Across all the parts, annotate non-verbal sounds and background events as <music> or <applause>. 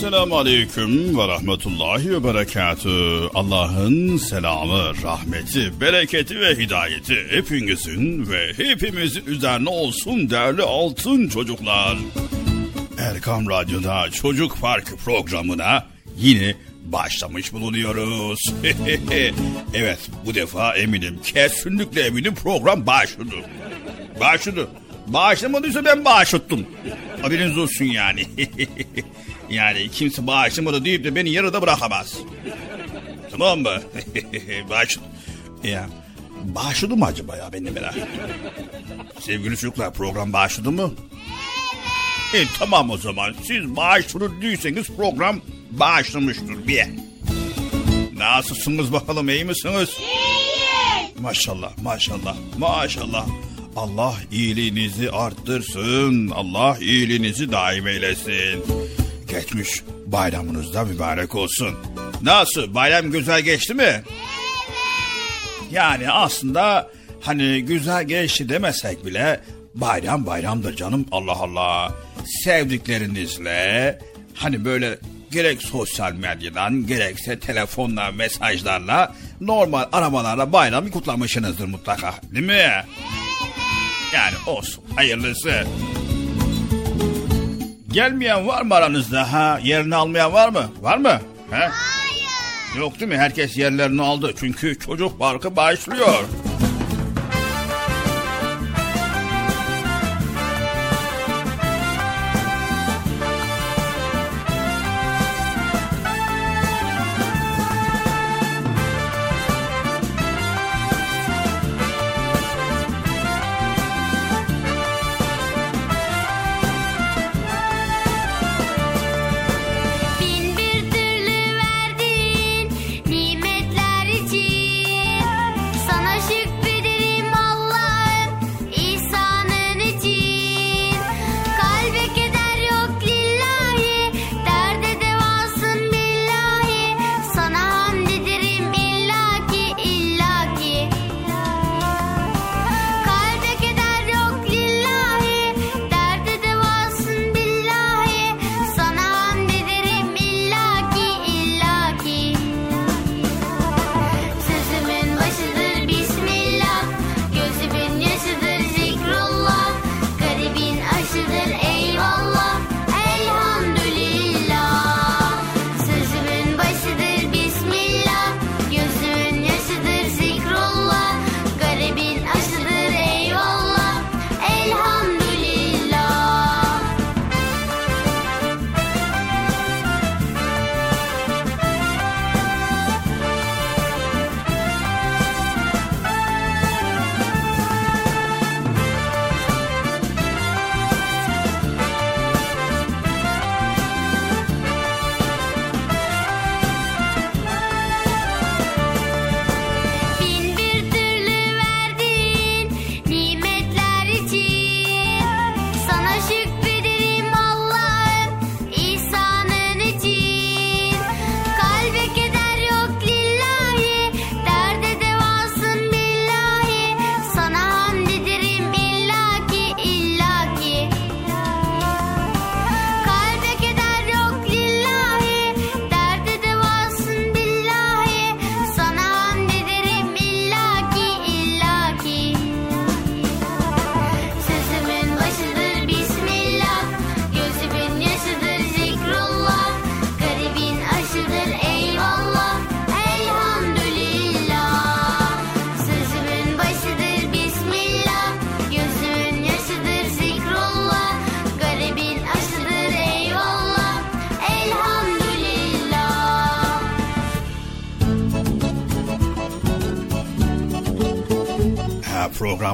Esselamu Aleyküm ve Rahmetullahi ve Berekatü. Allah'ın selamı, rahmeti, bereketi ve hidayeti hepinizin ve hepimizin üzerine olsun değerli altın çocuklar. Erkam Radyo'da Çocuk Park programına yine başlamış bulunuyoruz. <laughs> evet bu defa eminim kesinlikle eminim program başladı. Başladı. Bağışlamadıysa ben bağışlattım. Haberiniz olsun yani. <laughs> yani kimse bağışlamadı deyip de beni yarıda bırakamaz. Tamam mı? <laughs> Bağışladım. Ya bağışladı mı acaba ya ben de merak. Sevgili çocuklar program bağışladı mı? Evet. E, tamam o zaman siz bağışladı değilseniz program bağışlamıştır bir. Nasılsınız bakalım iyi misiniz? İyiyiz. Maşallah maşallah maşallah. Allah iyiliğinizi arttırsın. Allah iyiliğinizi daim eylesin. Geçmiş bayramınız da mübarek olsun. Nasıl bayram güzel geçti mi? Evet. Yani aslında hani güzel geçti demesek bile bayram bayramdır canım Allah Allah. Sevdiklerinizle hani böyle gerek sosyal medyadan gerekse telefonla mesajlarla normal arabalarla bayramı kutlamışsınızdır mutlaka değil mi? Evet. Yani olsun hayırlısı. Gelmeyen var mı aranızda ha? Yerini almayan var mı? Var mı? He? Hayır. Yok değil mi? Herkes yerlerini aldı. Çünkü çocuk parkı başlıyor.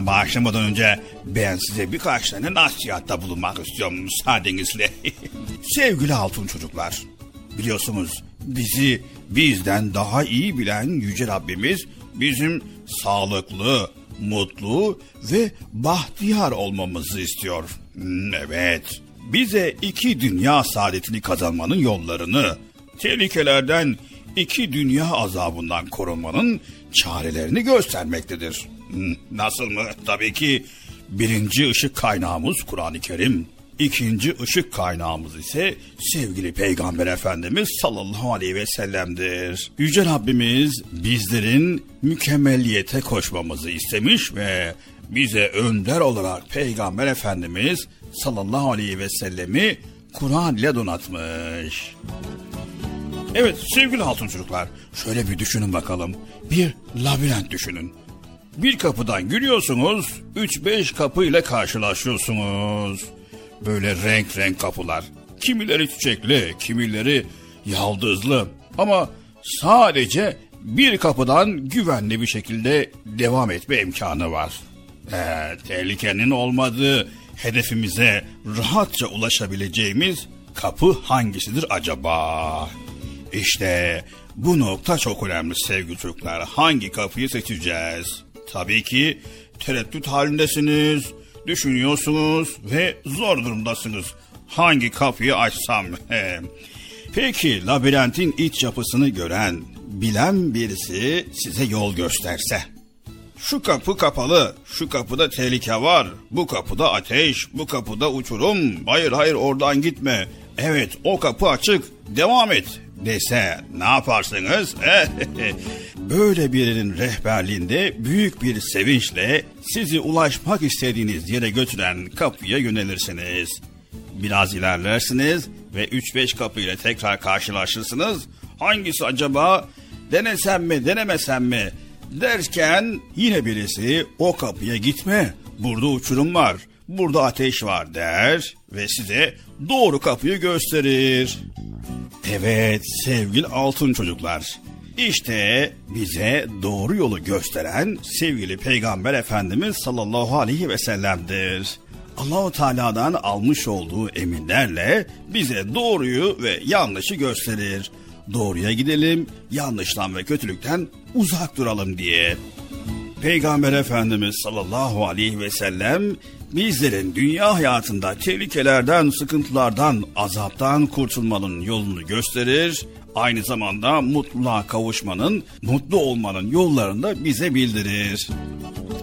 Başlamadan önce ben size birkaç tane nasihatta bulunmak istiyorum müsaadenizle. <laughs> Sevgili altın çocuklar, biliyorsunuz bizi bizden daha iyi bilen Yüce Rabbimiz bizim sağlıklı, mutlu ve bahtiyar olmamızı istiyor. Hmm, evet, bize iki dünya saadetini kazanmanın yollarını, tehlikelerden, iki dünya azabından korunmanın çarelerini göstermektedir. Nasıl mı? Tabii ki birinci ışık kaynağımız Kur'an-ı Kerim. İkinci ışık kaynağımız ise sevgili Peygamber Efendimiz sallallahu aleyhi ve sellem'dir. Yüce Rabbimiz bizlerin mükemmeliyete koşmamızı istemiş ve bize önder olarak Peygamber Efendimiz sallallahu aleyhi ve sellemi Kur'an ile donatmış. Evet sevgili altın çocuklar şöyle bir düşünün bakalım. Bir labirent düşünün. Bir kapıdan giriyorsunuz, 3-5 kapı ile karşılaşıyorsunuz. Böyle renk renk kapılar. Kimileri çiçekli, kimileri yaldızlı. Ama sadece bir kapıdan güvenli bir şekilde devam etme imkanı var. Ee, tehlikenin olmadığı hedefimize rahatça ulaşabileceğimiz kapı hangisidir acaba? İşte bu nokta çok önemli sevgili çocuklar. Hangi kapıyı seçeceğiz? Tabii ki tereddüt halindesiniz, düşünüyorsunuz ve zor durumdasınız. Hangi kapıyı açsam? <laughs> Peki labirentin iç yapısını gören, bilen birisi size yol gösterse. Şu kapı kapalı, şu kapıda tehlike var, bu kapıda ateş, bu kapıda uçurum, hayır hayır oradan gitme. Evet o kapı açık, devam et dese ne yaparsınız? <laughs> Böyle birinin rehberliğinde büyük bir sevinçle sizi ulaşmak istediğiniz yere götüren kapıya yönelirsiniz. Biraz ilerlersiniz ve 3-5 kapı ile tekrar karşılaşırsınız. Hangisi acaba denesem mi denemesem mi derken yine birisi o kapıya gitme burada uçurum var burada ateş var der ve size doğru kapıyı gösterir. Evet sevgili altın çocuklar. İşte bize doğru yolu gösteren sevgili Peygamber Efendimiz sallallahu aleyhi ve sellem'dir. Allahu Teala'dan almış olduğu eminlerle bize doğruyu ve yanlışı gösterir. Doğruya gidelim, yanlıştan ve kötülükten uzak duralım diye. Peygamber Efendimiz sallallahu aleyhi ve sellem bizlerin dünya hayatında tehlikelerden, sıkıntılardan, azaptan kurtulmanın yolunu gösterir. Aynı zamanda mutluluğa kavuşmanın, mutlu olmanın yollarını da bize bildirir.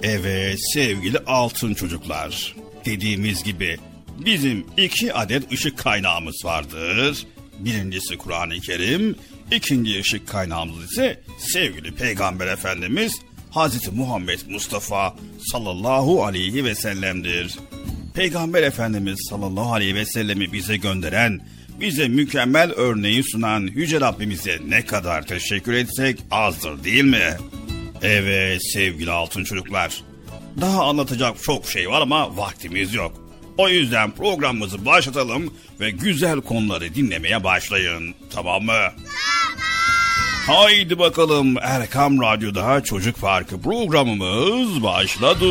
Evet sevgili altın çocuklar. Dediğimiz gibi bizim iki adet ışık kaynağımız vardır. Birincisi Kur'an-ı Kerim, ikinci ışık kaynağımız ise sevgili Peygamber Efendimiz Hazreti Muhammed Mustafa sallallahu aleyhi ve sellem'dir. Peygamber Efendimiz sallallahu aleyhi ve sellemi bize gönderen, bize mükemmel örneği sunan Yüce Rabbimize ne kadar teşekkür etsek azdır değil mi? Evet sevgili altın çocuklar. Daha anlatacak çok şey var ama vaktimiz yok. O yüzden programımızı başlatalım ve güzel konuları dinlemeye başlayın. Tamam mı? Tamam. Haydi bakalım Erkam Radyo'da Çocuk Parkı programımız başladı.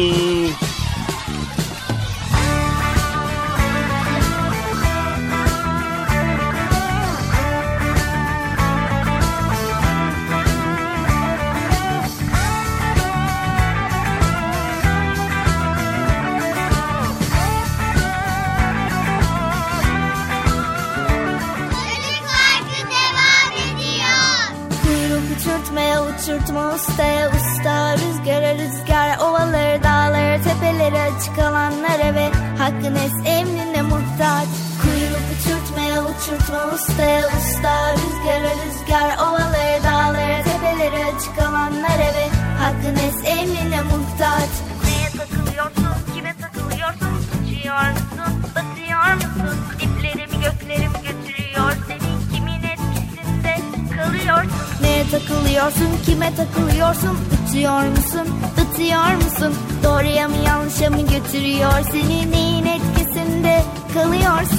Kime takılıyorsun Uçuyor musun ıtıyor musun? Doğruya mı yanlışa mı götürüyor Seni? Neyin etkisinde kalıyorsun?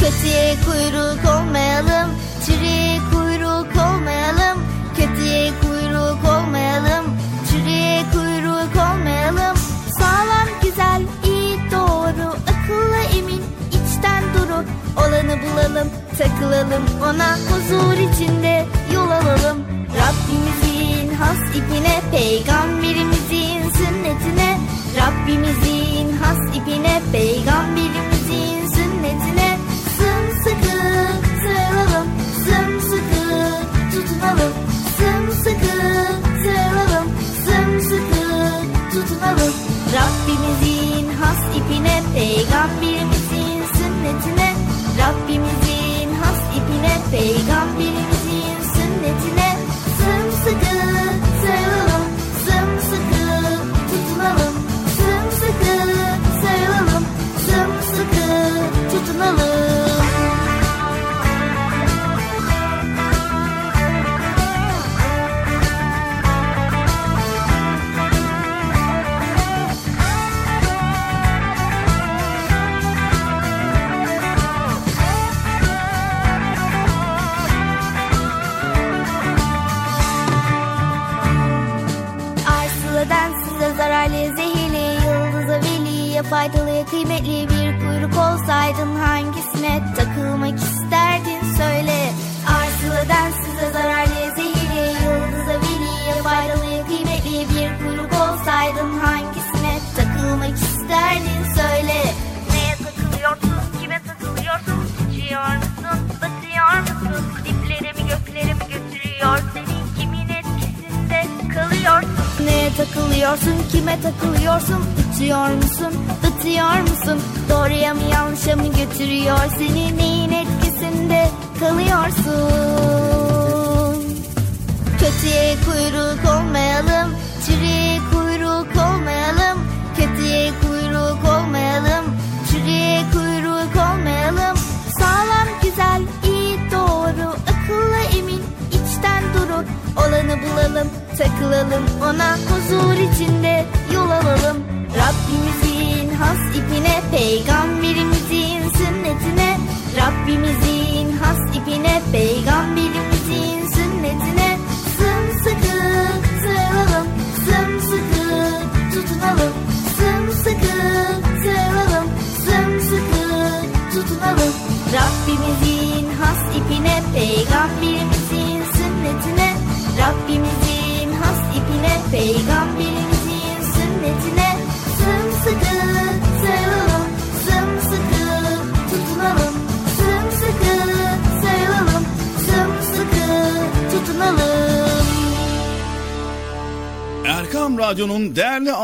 Kötüye kuyruk olmayalım Çürüye kuyruk olmayalım. Kötüye kuyruk olmayalım Çürüye kuyruk olmayalım. Sağlam güzel iyi doğru Akıllı emin içten duru. Olanı bulalım takılalım ona huzur içinde yol alalım Rabbimizin has ipine peygamberimizin sünnetine. Rabbimizin has ipine peygamberimizin sünnetine. Sımsıkı sarılalım sımsıkı tutunalım. Sımsıkı sarılalım sımsıkı tutunalım. Rabbimizin has ipine peygamberimizin sünnetine. Rabbimizin has ipine peygamberimizin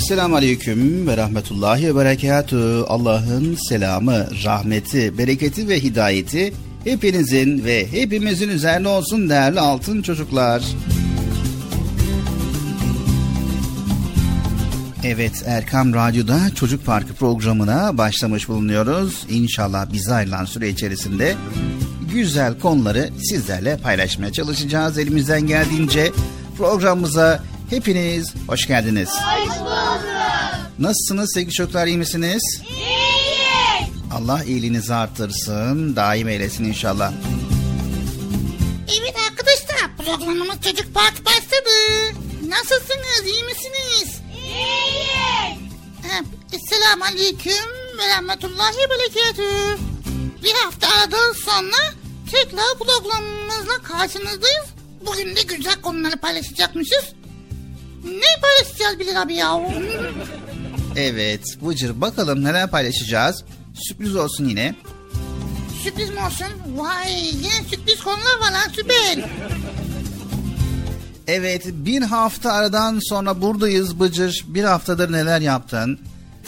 Esselamu Aleyküm ve Rahmetullahi ve Berekatü. Allah'ın selamı, rahmeti, bereketi ve hidayeti hepinizin ve hepimizin üzerine olsun değerli altın çocuklar. Evet Erkam Radyo'da Çocuk Parkı programına başlamış bulunuyoruz. İnşallah bize ayrılan süre içerisinde güzel konuları sizlerle paylaşmaya çalışacağız. Elimizden geldiğince programımıza hepiniz hoş geldiniz. Hoş bulduk. Nasılsınız sevgili çocuklar iyi misiniz? İyiyiz. Allah iyiliğinizi artırsın, daim eylesin inşallah. Evet arkadaşlar programımız Çocuk Park başladı. Nasılsınız iyi misiniz? İyiyiz. Esselamu Aleyküm ve Rahmetullahi ve Berekatü. Bir hafta aradan sonra tekrar programımızla karşınızdayız. Bugün de güzel konuları paylaşacakmışız. Ne paylaşacağız Bilal abi ya? Evet Bıcır bakalım neler paylaşacağız. Sürpriz olsun yine. Sürpriz mi olsun? Vay yine sürpriz konular var lan süper. Evet bir hafta aradan sonra buradayız Bıcır. Bir haftadır neler yaptın?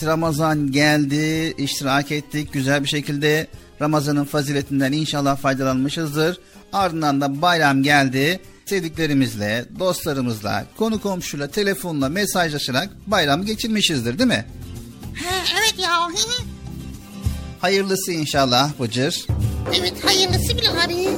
Ramazan geldi, iştirak ettik güzel bir şekilde. Ramazan'ın faziletinden inşallah faydalanmışızdır. Ardından da bayram geldi. Sevdiklerimizle, dostlarımızla, konu komşuyla, telefonla mesajlaşarak bayram geçirmişizdir değil mi? He, evet ya. Hayırlısı inşallah Bıcır. evet hayırlısı Bilal abi.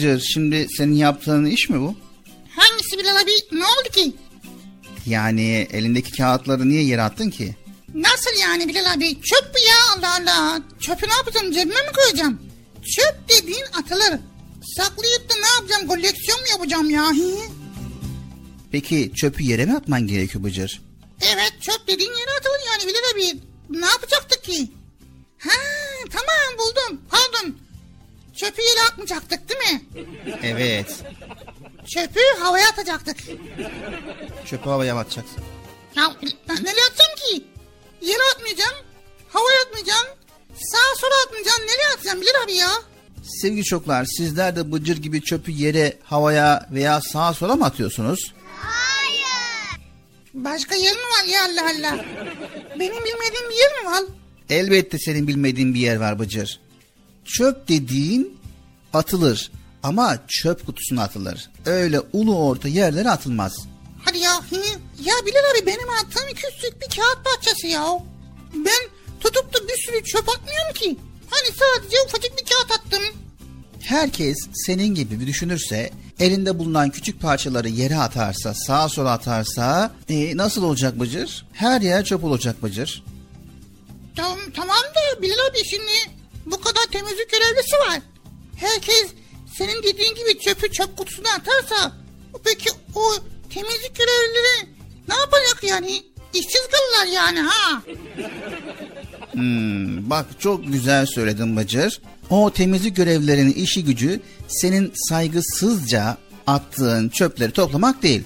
Bıcır şimdi senin yaptığın iş mi bu? Hangisi Bilal abi? Ne oldu ki? Yani elindeki kağıtları niye yere attın ki? Nasıl yani Bilal abi? Çöp bu ya Allah Allah. Çöpü ne yapacağım cebime mi koyacağım? Çöp dediğin atılır. Saklayıp da ne yapacağım? Koleksiyon mu yapacağım ya? Peki çöpü yere mi atman gerekiyor Bıcır? Evet çöp dediğin yere atılır yani Bilal abi. Ne yapacaktık ki? Ha tamam buldum. Pardon. Çöpü yere atmayacaktık değil mi? Evet. Çöpü havaya atacaktık. Çöpü havaya mı atacaksın? Ya nereye atacağım ki? Yere atmayacağım. Havaya atmayacağım. Sağa sola atmayacağım. Nereye atacağım Bilal abi ya? Sevgili çocuklar sizler de Bıcır gibi çöpü yere, havaya veya sağa sola mı atıyorsunuz? Başka yer mi var ya Allah Allah? Benim bilmediğim bir yer mi var? Elbette senin bilmediğin bir yer var Bıcır. Çöp dediğin atılır ama çöp kutusuna atılır. Öyle ulu orta yerlere atılmaz. Hadi ya. hı. Ya Bilal abi benim attığım küçük bir kağıt parçası ya. Ben tutup da bir sürü çöp atmıyorum ki. Hani sadece ufacık bir kağıt attım. Herkes senin gibi bir düşünürse, elinde bulunan küçük parçaları yere atarsa, sağa sola atarsa e, nasıl olacak Bıcır? Her yer çöp olacak Bıcır. Tamam, tamam da Bilal abi şimdi bu kadar temizlik görevlisi var. Herkes senin dediğin gibi çöpü çöp kutusuna atarsa peki o temizlik görevlileri ne yapacak yani? İşsiz kalırlar yani ha. Hmm, bak çok güzel söyledin Bıcır. O temizlik görevlilerinin işi gücü senin saygısızca attığın çöpleri toplamak değil.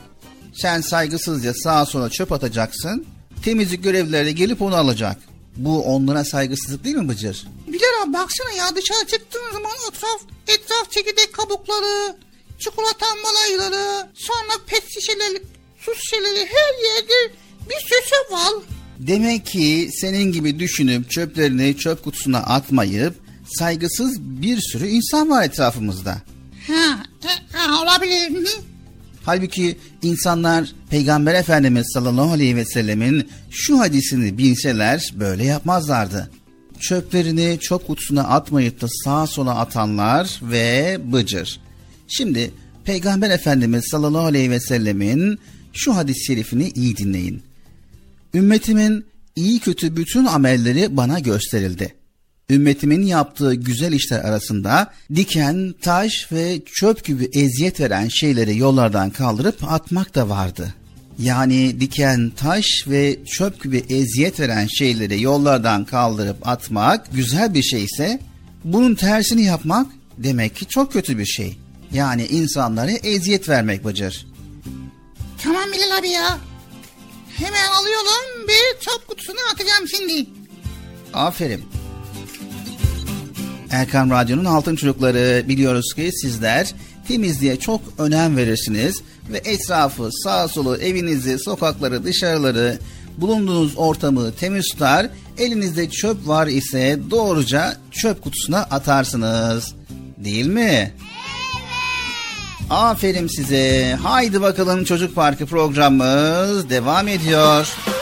Sen saygısızca sağa sola çöp atacaksın. Temizlik görevlileri gelip onu alacak. Bu onlara saygısızlık değil mi Bıcır? Bilal abi baksana ya dışarı çıktığın zaman etraf, etraf çekirdek kabukları, çikolata malayları, sonra pet şişeleri su şişeleri her yerde bir sürü var. Demek ki senin gibi düşünüp çöplerini çöp kutusuna atmayıp saygısız bir sürü insan var etrafımızda. Ha, e, olabilir. Hı. Halbuki insanlar Peygamber Efendimiz sallallahu aleyhi ve sellemin şu hadisini bilseler böyle yapmazlardı. Çöplerini çöp kutusuna atmayıp da sağa sola atanlar ve bıcır. Şimdi Peygamber Efendimiz sallallahu aleyhi ve sellemin şu hadis-i şerifini iyi dinleyin. Ümmetimin iyi kötü bütün amelleri bana gösterildi. Ümmetimin yaptığı güzel işler arasında diken, taş ve çöp gibi eziyet veren şeyleri yollardan kaldırıp atmak da vardı. Yani diken, taş ve çöp gibi eziyet veren şeyleri yollardan kaldırıp atmak güzel bir şeyse bunun tersini yapmak demek ki çok kötü bir şey. Yani insanlara eziyet vermek Bıcır. Tamam Bilal abi ya. Hemen alıyorum bir çöp kutusuna atacağım şimdi. Aferin. Erkan Radyo'nun Altın Çocukları biliyoruz ki sizler temizliğe çok önem verirsiniz ve etrafı, sağ solu, evinizi, sokakları, dışarıları, bulunduğunuz ortamı temiz tutar. Elinizde çöp var ise doğruca çöp kutusuna atarsınız. Değil mi? Evet. Aferin size. Haydi bakalım Çocuk Parkı programımız devam ediyor. Halinden,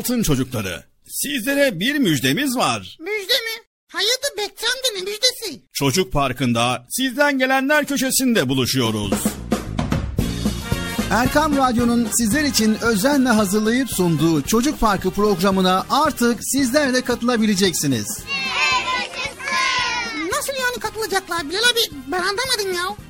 altın çocukları. Sizlere bir müjdemiz var. Müjde mi? Amca ne müjdesi? Çocuk Parkı'nda sizden gelenler köşesinde buluşuyoruz. Erkam Radyo'nun sizler için özenle hazırlayıp sunduğu Çocuk Parkı programına artık sizler de katılabileceksiniz. Nasıl yani katılacaklar Bilal abi? Ben anlamadım ya.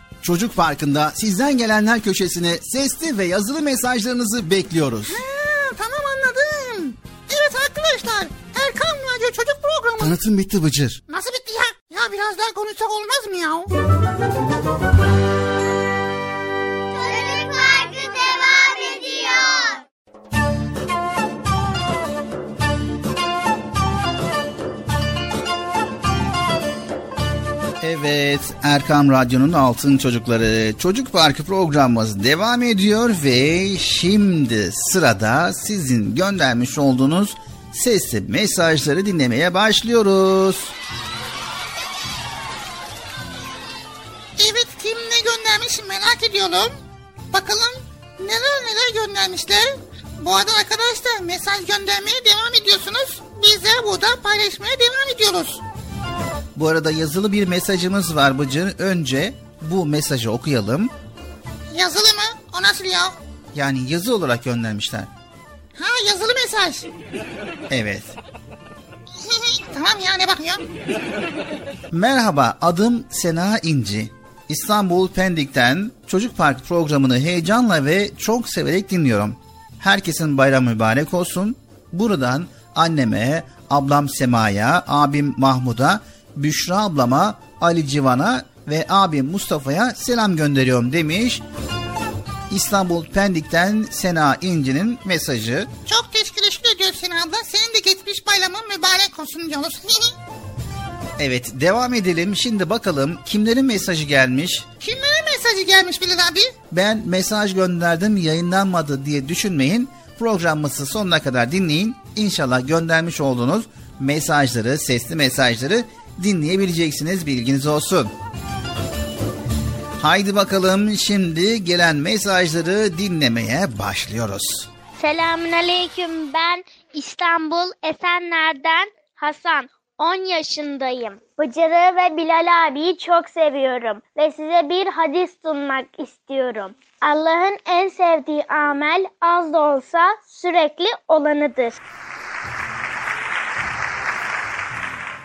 Çocuk Parkı'nda sizden gelenler köşesine sesli ve yazılı mesajlarınızı bekliyoruz. Ha, tamam anladım. Evet arkadaşlar Erkan Radyo Çocuk Programı. Tanıtım bitti Bıcır. Nasıl bitti ya? Ya biraz daha konuşsak olmaz mı ya? Evet, Erkam Radyo'nun Altın Çocukları Çocuk Parkı programımız devam ediyor ve şimdi sırada sizin göndermiş olduğunuz sesli mesajları dinlemeye başlıyoruz. Evet kim ne göndermiş merak ediyorum. Bakalım neler neler göndermişler. Bu arada arkadaşlar mesaj göndermeye devam ediyorsunuz. Biz de burada paylaşmaya devam ediyoruz. Bu arada yazılı bir mesajımız var Bıcır. Önce bu mesajı okuyalım. Yazılı mı? O nasıl ya? Yani yazı olarak göndermişler. Ha yazılı mesaj. Evet. <laughs> tamam ya ne bakıyorsun? Merhaba, adım Sena İnci. İstanbul Pendik'ten Çocuk Park programını heyecanla ve çok severek dinliyorum. Herkesin bayramı mübarek olsun. Buradan anneme, ablam Sema'ya, abim Mahmud'a, Büşra ablama, Ali Civan'a ve abim Mustafa'ya selam gönderiyorum demiş. İstanbul Pendik'ten Sena İnci'nin mesajı. Çok teşekkür ediyoruz seni abla. Senin de geçmiş bayramın mübarek olsun diyoruz. <laughs> Evet devam edelim. Şimdi bakalım kimlerin mesajı gelmiş. Kimlerin mesajı gelmiş Bilal abi? Ben mesaj gönderdim yayınlanmadı diye düşünmeyin. Programımızı sonuna kadar dinleyin. İnşallah göndermiş olduğunuz mesajları, sesli mesajları dinleyebileceksiniz bilginiz olsun. Haydi bakalım şimdi gelen mesajları dinlemeye başlıyoruz. Selamünaleyküm. Ben İstanbul Esenler'den Hasan. 10 yaşındayım. Bıcır'ı ve Bilal abiyi çok seviyorum ve size bir hadis sunmak istiyorum. Allah'ın en sevdiği amel az da olsa sürekli olanıdır.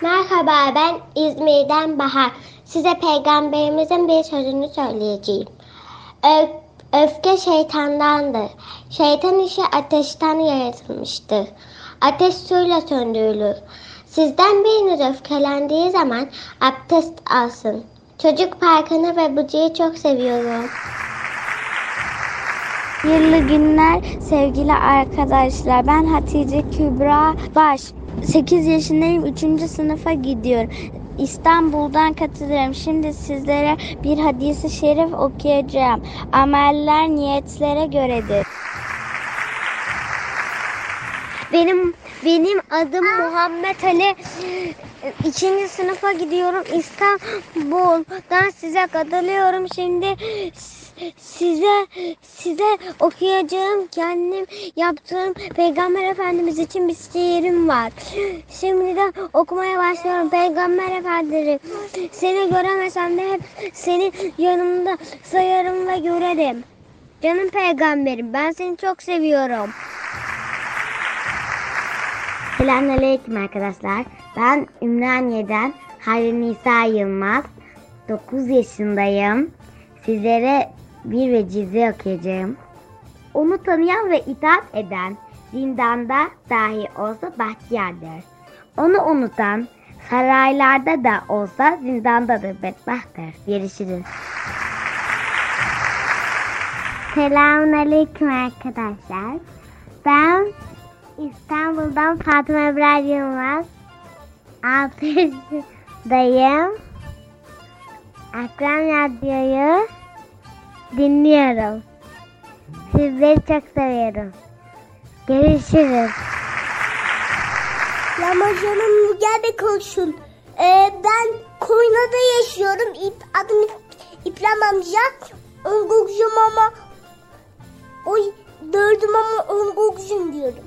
Merhaba ben İzmir'den Bahar. Size peygamberimizin bir sözünü söyleyeceğim. Ö- öfke şeytandandır. Şeytan işi ateşten yaratılmıştır. Ateş suyla söndürülür. Sizden biriniz öfkelendiği zaman abdest alsın. Çocuk parkını ve Bıcı'yı çok seviyorum. Hayırlı günler sevgili arkadaşlar. Ben Hatice Kübra Baş. 8 yaşındayım. 3. sınıfa gidiyorum. İstanbul'dan katılıyorum. Şimdi sizlere bir hadisi şerif okuyacağım. Ameller niyetlere göredir. Benim benim adım Muhammed Ali. İkinci sınıfa gidiyorum. İstanbul'dan size katılıyorum. Şimdi size size okuyacağım kendim yaptığım Peygamber Efendimiz için bir şiirim var. Şimdiden okumaya başlıyorum. Peygamber Efendimiz seni göremesem de hep senin yanımda sayarım ve görerim. Canım peygamberim ben seni çok seviyorum. Selamünaleyküm arkadaşlar. Ben Ümraniye'den Hayri Nisa Yılmaz. 9 yaşındayım. Sizlere bir vecize okuyacağım. Onu tanıyan ve itaat eden zindanda dahi olsa bahtiyardır. Onu unutan saraylarda da olsa zindandadır bedbahttır. Görüşürüz. Selamünaleyküm arkadaşlar. Ben İstanbul'dan Fatma Ebrar Yılmaz. 6 yaşındayım. Akran Radyo'yu dinliyorum. Sizleri çok seviyorum. Görüşürüz. Ramazan'ım gel bir konuşun. Ee, ben Konya'da yaşıyorum. İp, adım İp- İbrahim amca. Ongokjum ama oy dördüm ama ongokjum diyorum.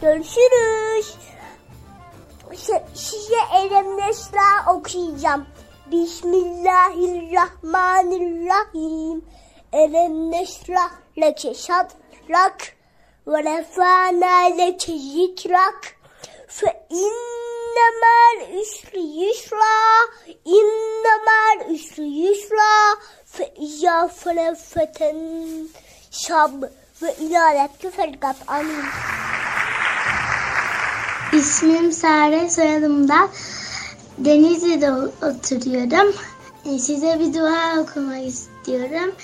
Görüşürüz. Si- Size Elem Nesra okuyacağım. Bismillahirrahmanirrahim. Elem Nesra leke sadrak ve refana leke zikrak. Fe innemel üsrü yusra, innemel üsrü yusra, fe izâ felefeten şab ve ilâlekü felgat. Amin. İsmim Sare, soyadım da Denizli'de oturuyorum. E, Size bir dua okumak istiyorum.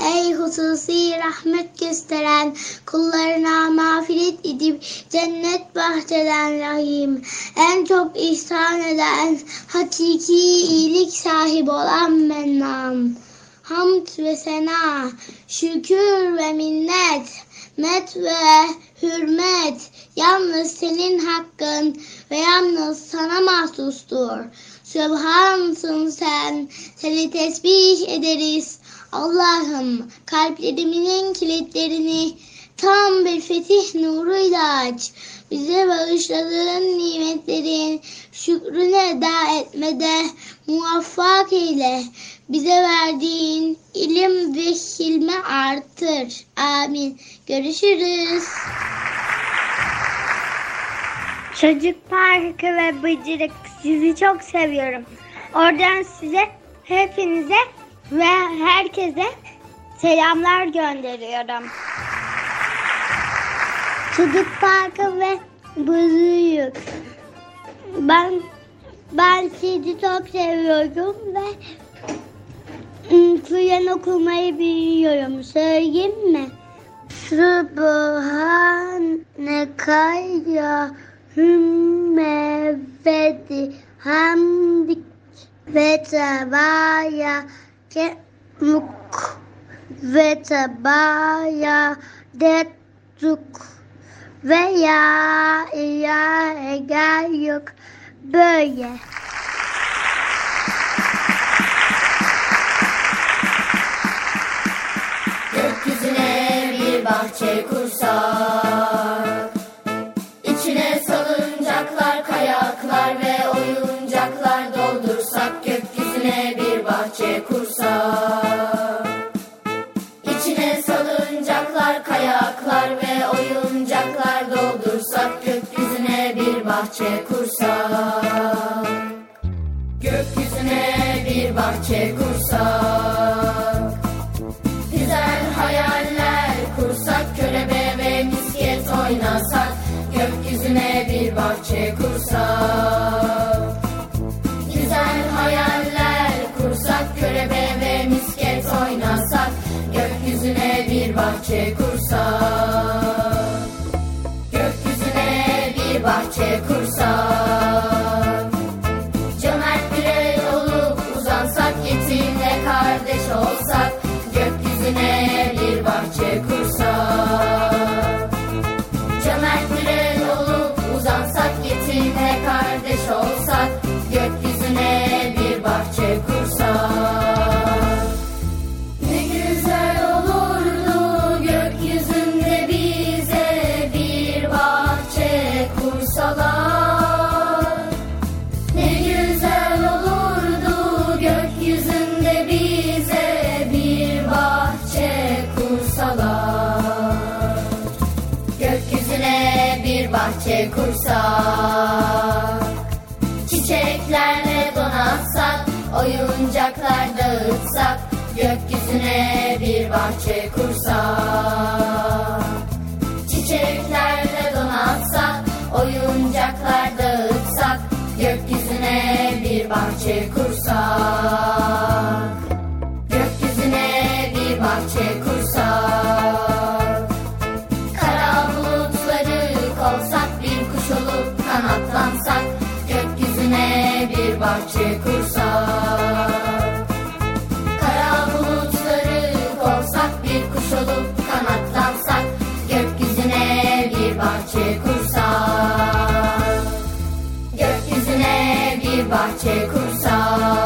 Ey hususi rahmet gösteren kullarına mağfiret edip cennet bahçeden rahim. En çok ihsan eden hakiki iyilik sahibi olan mennan. Hamd ve sena, şükür ve minnet, met ve hürmet yalnız senin hakkın ve yalnız sana mahsustur. Sübhansın sen, seni tesbih ederiz. Allah'ım kalplerimizin kilitlerini tam bir fetih nuruyla aç. Bize bağışladığın nimetlerin şükrünü eda etmede muvaffak eyle. Bize verdiğin ilim ve hilmi artır. Amin. Görüşürüz. Çocuk Parkı ve Bıcırık sizi çok seviyorum. Oradan size hepinize ve herkese selamlar gönderiyorum. Çocuk Parkı ve Bıcırık. Ben ben sizi çok seviyorum ve Kur'an okumayı biliyorum. Söyleyeyim mi? Subhaneke ya hümme ve hamdik ve tebaya ke muk ve tebaya detuk ve ya ilahe gayruk böyle. Bahçe kursak. İçine salıncaklar, kayaklar ve oyuncaklar doldursak Gökyüzüne bir bahçe kursak. İçine salıncaklar, kayaklar ve oyuncaklar doldursak Gökyüzüne bir bahçe kursak. Gökyüzüne bir bahçe kursak bahçe kursak gökyüzüne bir bahçe kursak. Bahçe kursak.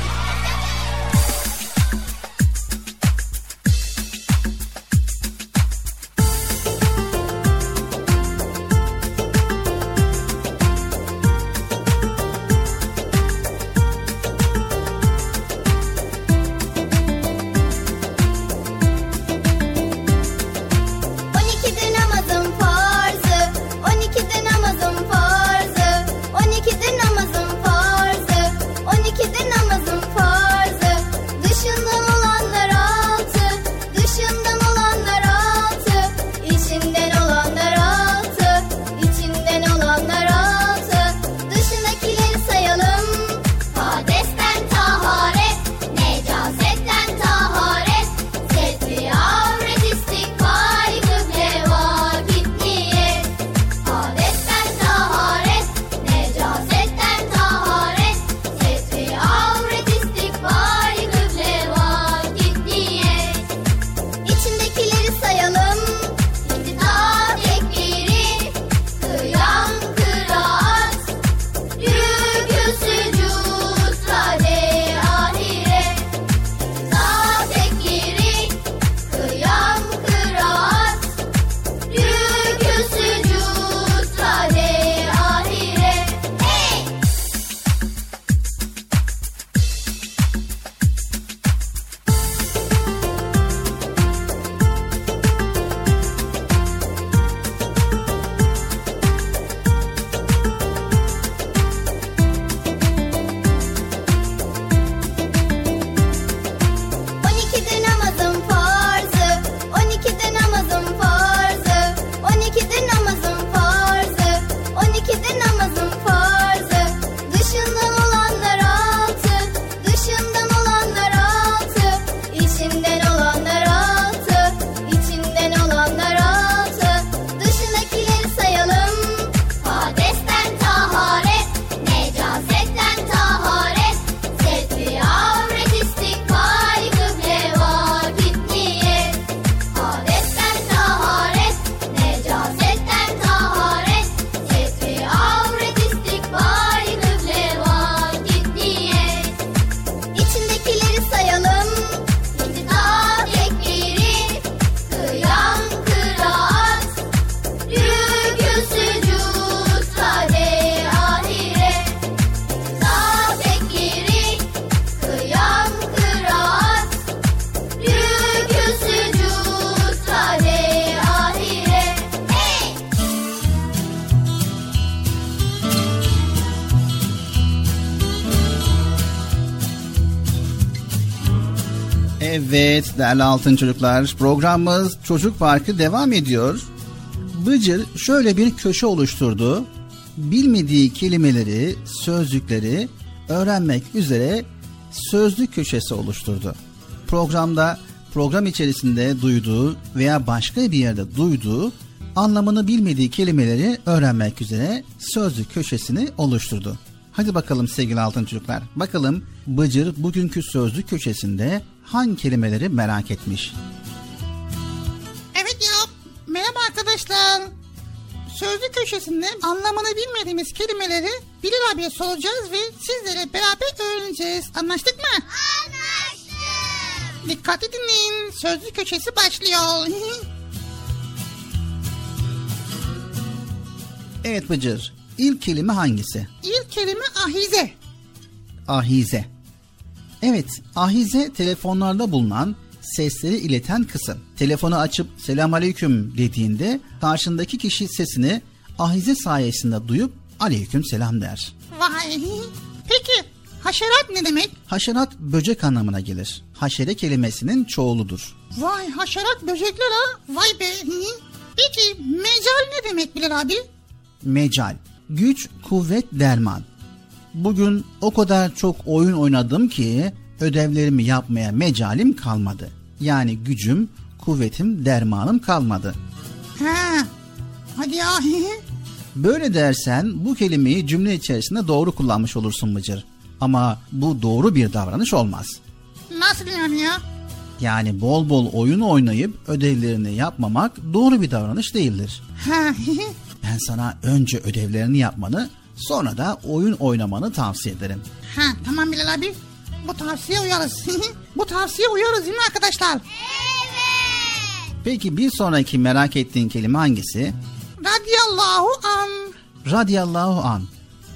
Değerli altın çocuklar programımız Çocuk Parkı devam ediyor. Bıcır şöyle bir köşe oluşturdu. Bilmediği kelimeleri, sözcükleri öğrenmek üzere sözlük köşesi oluşturdu. Programda program içerisinde duyduğu veya başka bir yerde duyduğu anlamını bilmediği kelimeleri öğrenmek üzere sözlük köşesini oluşturdu. Hadi bakalım sevgili altın çocuklar. Bakalım Bıcır bugünkü sözlük köşesinde hangi kelimeleri merak etmiş? Evet ya. Merhaba arkadaşlar. Sözlü köşesinde anlamını bilmediğimiz kelimeleri Bilal abiye soracağız ve sizlere beraber öğreneceğiz. Anlaştık mı? Anlaştık. Dikkatli dinleyin. Sözlü köşesi başlıyor. <laughs> Evet Bıcır. İlk kelime hangisi? İlk kelime ahize. Ahize. Evet, ahize telefonlarda bulunan sesleri ileten kısım. Telefonu açıp selam aleyküm dediğinde karşındaki kişi sesini ahize sayesinde duyup aleyküm selam der. Vay. Peki haşerat ne demek? Haşerat böcek anlamına gelir. Haşere kelimesinin çoğuludur. Vay haşerat böcekler ha. Vay be. Peki mecal ne demek Bilal abi? Mecal, güç, kuvvet, derman. Bugün o kadar çok oyun oynadım ki ödevlerimi yapmaya mecalim kalmadı. Yani gücüm, kuvvetim, dermanım kalmadı. Ha. Hadi ya. <laughs> Böyle dersen bu kelimeyi cümle içerisinde doğru kullanmış olursun Mıcır. Ama bu doğru bir davranış olmaz. Nasıl yani ya? Yani bol bol oyun oynayıp ödevlerini yapmamak doğru bir davranış değildir. Ha. <laughs> Ben sana önce ödevlerini yapmanı, sonra da oyun oynamanı tavsiye ederim. ha tamam Bilal abi. Bu tavsiye uyarız. <laughs> Bu tavsiye uyarız değil mi arkadaşlar? Peki bir sonraki merak ettiğin kelime hangisi? Radiyallahu an. Radiyallahu an.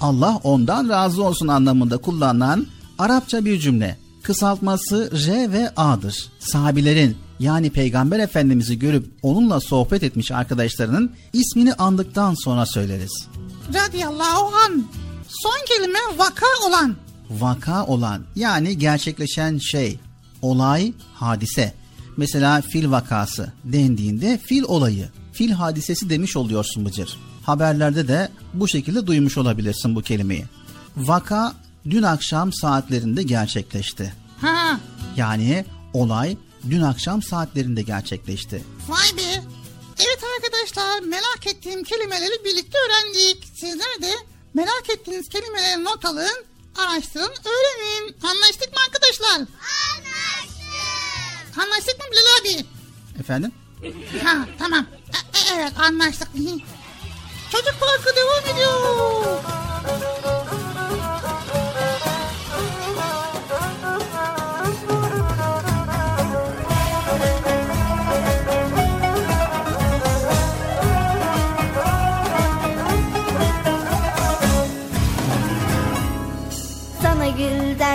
Allah ondan razı olsun anlamında kullanılan Arapça bir cümle. Kısaltması R ve A'dır. Sahabilerin yani Peygamber Efendimiz'i görüp onunla sohbet etmiş arkadaşlarının ismini andıktan sonra söyleriz. Radiyallahu an. Son kelime vaka olan. Vaka olan yani gerçekleşen şey, olay, hadise. Mesela fil vakası dendiğinde fil olayı, fil hadisesi demiş oluyorsun Bıcır. Haberlerde de bu şekilde duymuş olabilirsin bu kelimeyi. Vaka dün akşam saatlerinde gerçekleşti. Ha. Yani olay dün akşam saatlerinde gerçekleşti. Vay be. Evet arkadaşlar merak ettiğim kelimeleri birlikte öğrendik. Sizler de merak ettiğiniz kelimeleri not alın, araştırın, öğrenin. Anlaştık mı arkadaşlar? Anlaştık. Anlaştık mı Bilal abi? Efendim? Ha tamam. E- e- evet anlaştık. Çocuk parkı devam ediyor.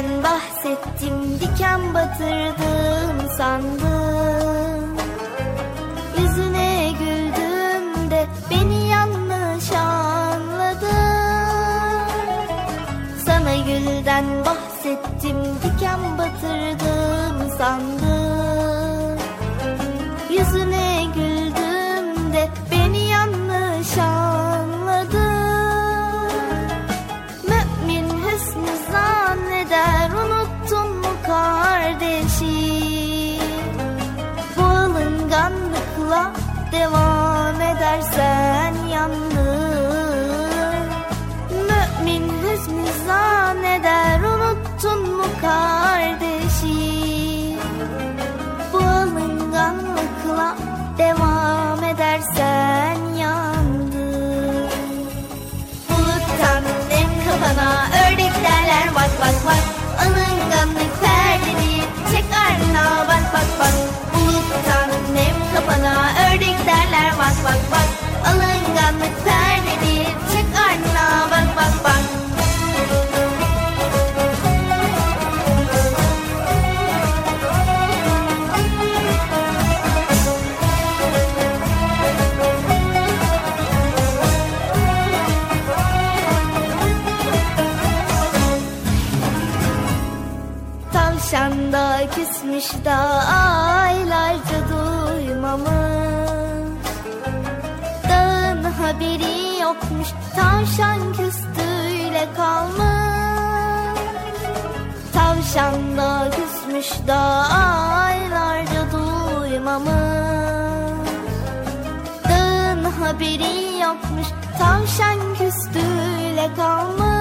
Gülden bahsettim diken batırdım sandım. Yüzüne güldüm de beni yanlış anladın. Sana gülden bahsettim diken batırdım sandım devam edersen yandın Da aylarca duymamı Dağın haberi yokmuş Tavşan küstüyle kalmış. Tavşan da küsmüş da aylarca duymamış Dağın haberi yokmuş Tavşan küstüyle kalmış.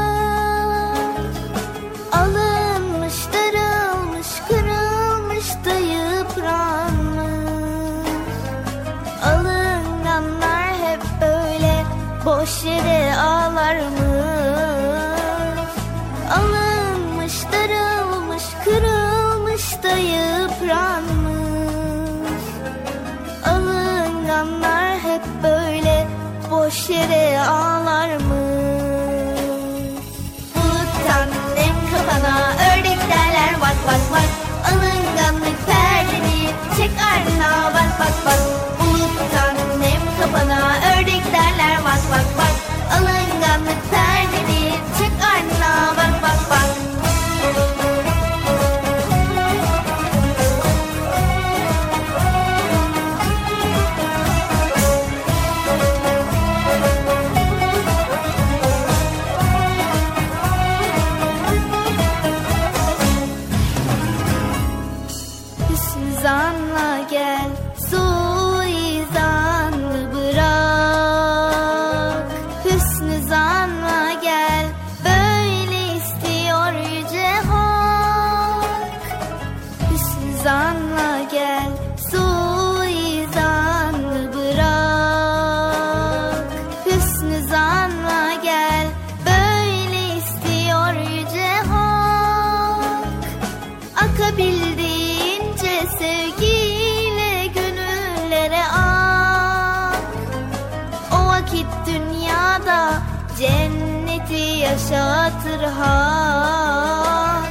Cenneti yaşatır hak.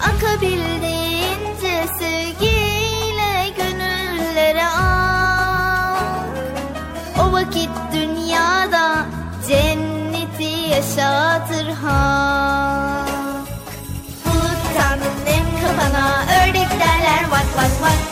Akabildiğince sevgiyle gönüllere ak. O vakit dünyada cenneti yaşatır hak. Buluttan nem kafana ördek derler vak vak vak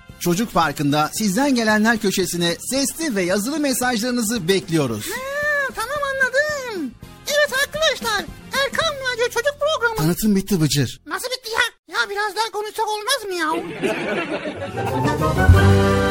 Çocuk Parkı'nda sizden gelenler köşesine sesli ve yazılı mesajlarınızı bekliyoruz. Ha, tamam anladım. Evet arkadaşlar Erkan Radyo Çocuk Programı. Tanıtım bitti Bıcır. Nasıl bitti ya? Ya biraz daha konuşsak olmaz mı ya? <laughs>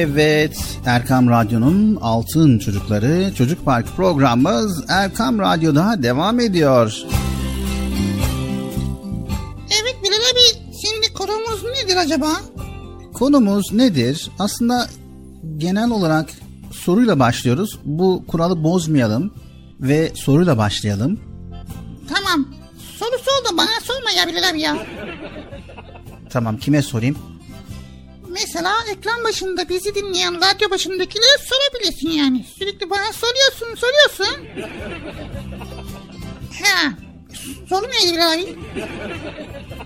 Evet, Erkam Radyo'nun Altın Çocukları Çocuk Park programımız Erkam Radyo'da devam ediyor. Evet Bilal abi şimdi konumuz nedir acaba? Konumuz nedir? Aslında genel olarak soruyla başlıyoruz. Bu kuralı bozmayalım ve soruyla başlayalım. Tamam. Sorusu oldu bana sorma ya Bilal abi ya. Tamam kime sorayım? Mesela ekran başında bizi dinleyen radyo başındakilere sorabilirsin yani. Sürekli bana soruyorsun soruyorsun. Ha. Soru neydi abi?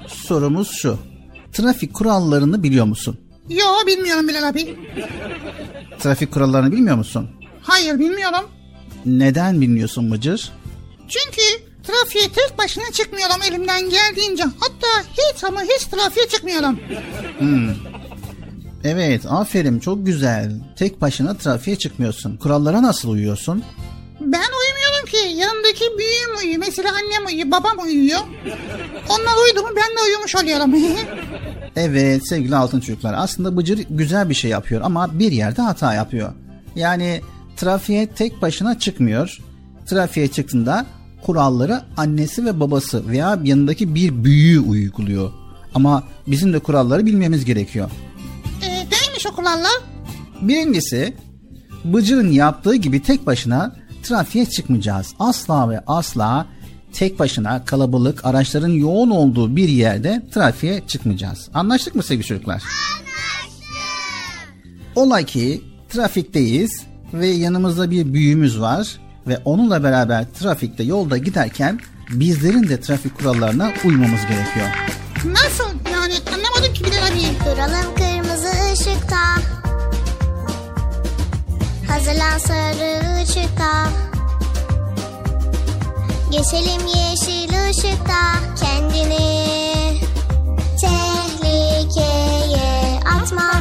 Sorumuz şu. Trafik kurallarını biliyor musun? Yo bilmiyorum Bilal abi. Trafik kurallarını bilmiyor musun? Hayır bilmiyorum. Neden bilmiyorsun Bıcır? Çünkü trafiğe tek başına çıkmıyorum elimden geldiğince. Hatta hiç ama hiç trafiğe çıkmıyorum. Hmm. Evet aferin çok güzel. Tek başına trafiğe çıkmıyorsun. Kurallara nasıl uyuyorsun? Ben uyumuyorum ki. Yanındaki büyüğüm uyuyor. Mesela annem uyuyor, babam uyuyor. Onlar uyudu mu ben de uyumuş oluyorum. <laughs> Evet sevgili altın çocuklar aslında Bıcır güzel bir şey yapıyor ama bir yerde hata yapıyor. Yani trafiğe tek başına çıkmıyor. Trafiğe çıktığında kuralları annesi ve babası veya yanındaki bir büyüğü uyguluyor. Ama bizim de kuralları bilmemiz gerekiyor. Kurallar? Birincisi Bıcır'ın yaptığı gibi tek başına trafiğe çıkmayacağız. Asla ve asla tek başına kalabalık araçların yoğun olduğu bir yerde trafiğe çıkmayacağız. Anlaştık mı sevgili çocuklar? Anlaştık. Olay ki trafikteyiz ve yanımızda bir büyüğümüz var ve onunla beraber trafikte yolda giderken bizlerin de trafik kurallarına uymamız gerekiyor. Nasıl? Yani anlamadım ki Bilal abi. Duralım kırmızı ışıkta Hazırlan sarı ışıkta Geçelim yeşil ışıkta. Kendini tehlikeye atma.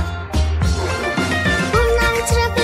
Bunlar trafik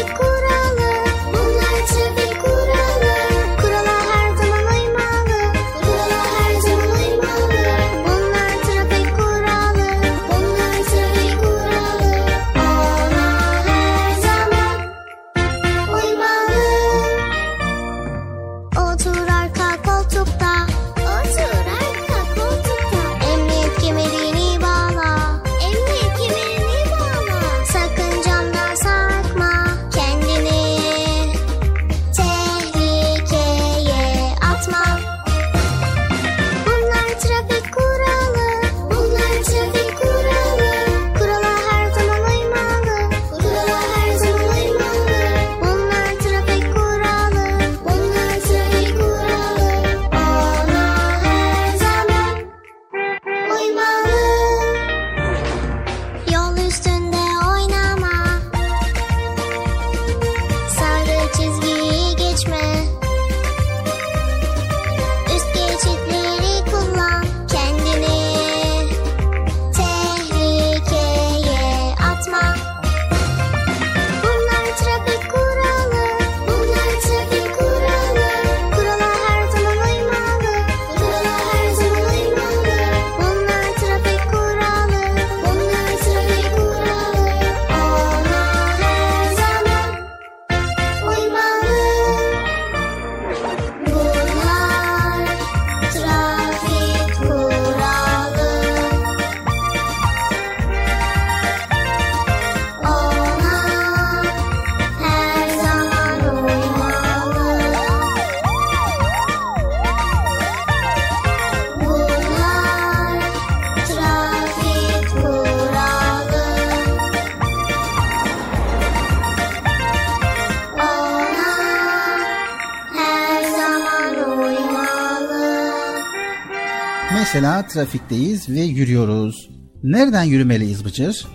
Trafikteyiz ve yürüyoruz. Nereden yürümeliyiz Bıcır?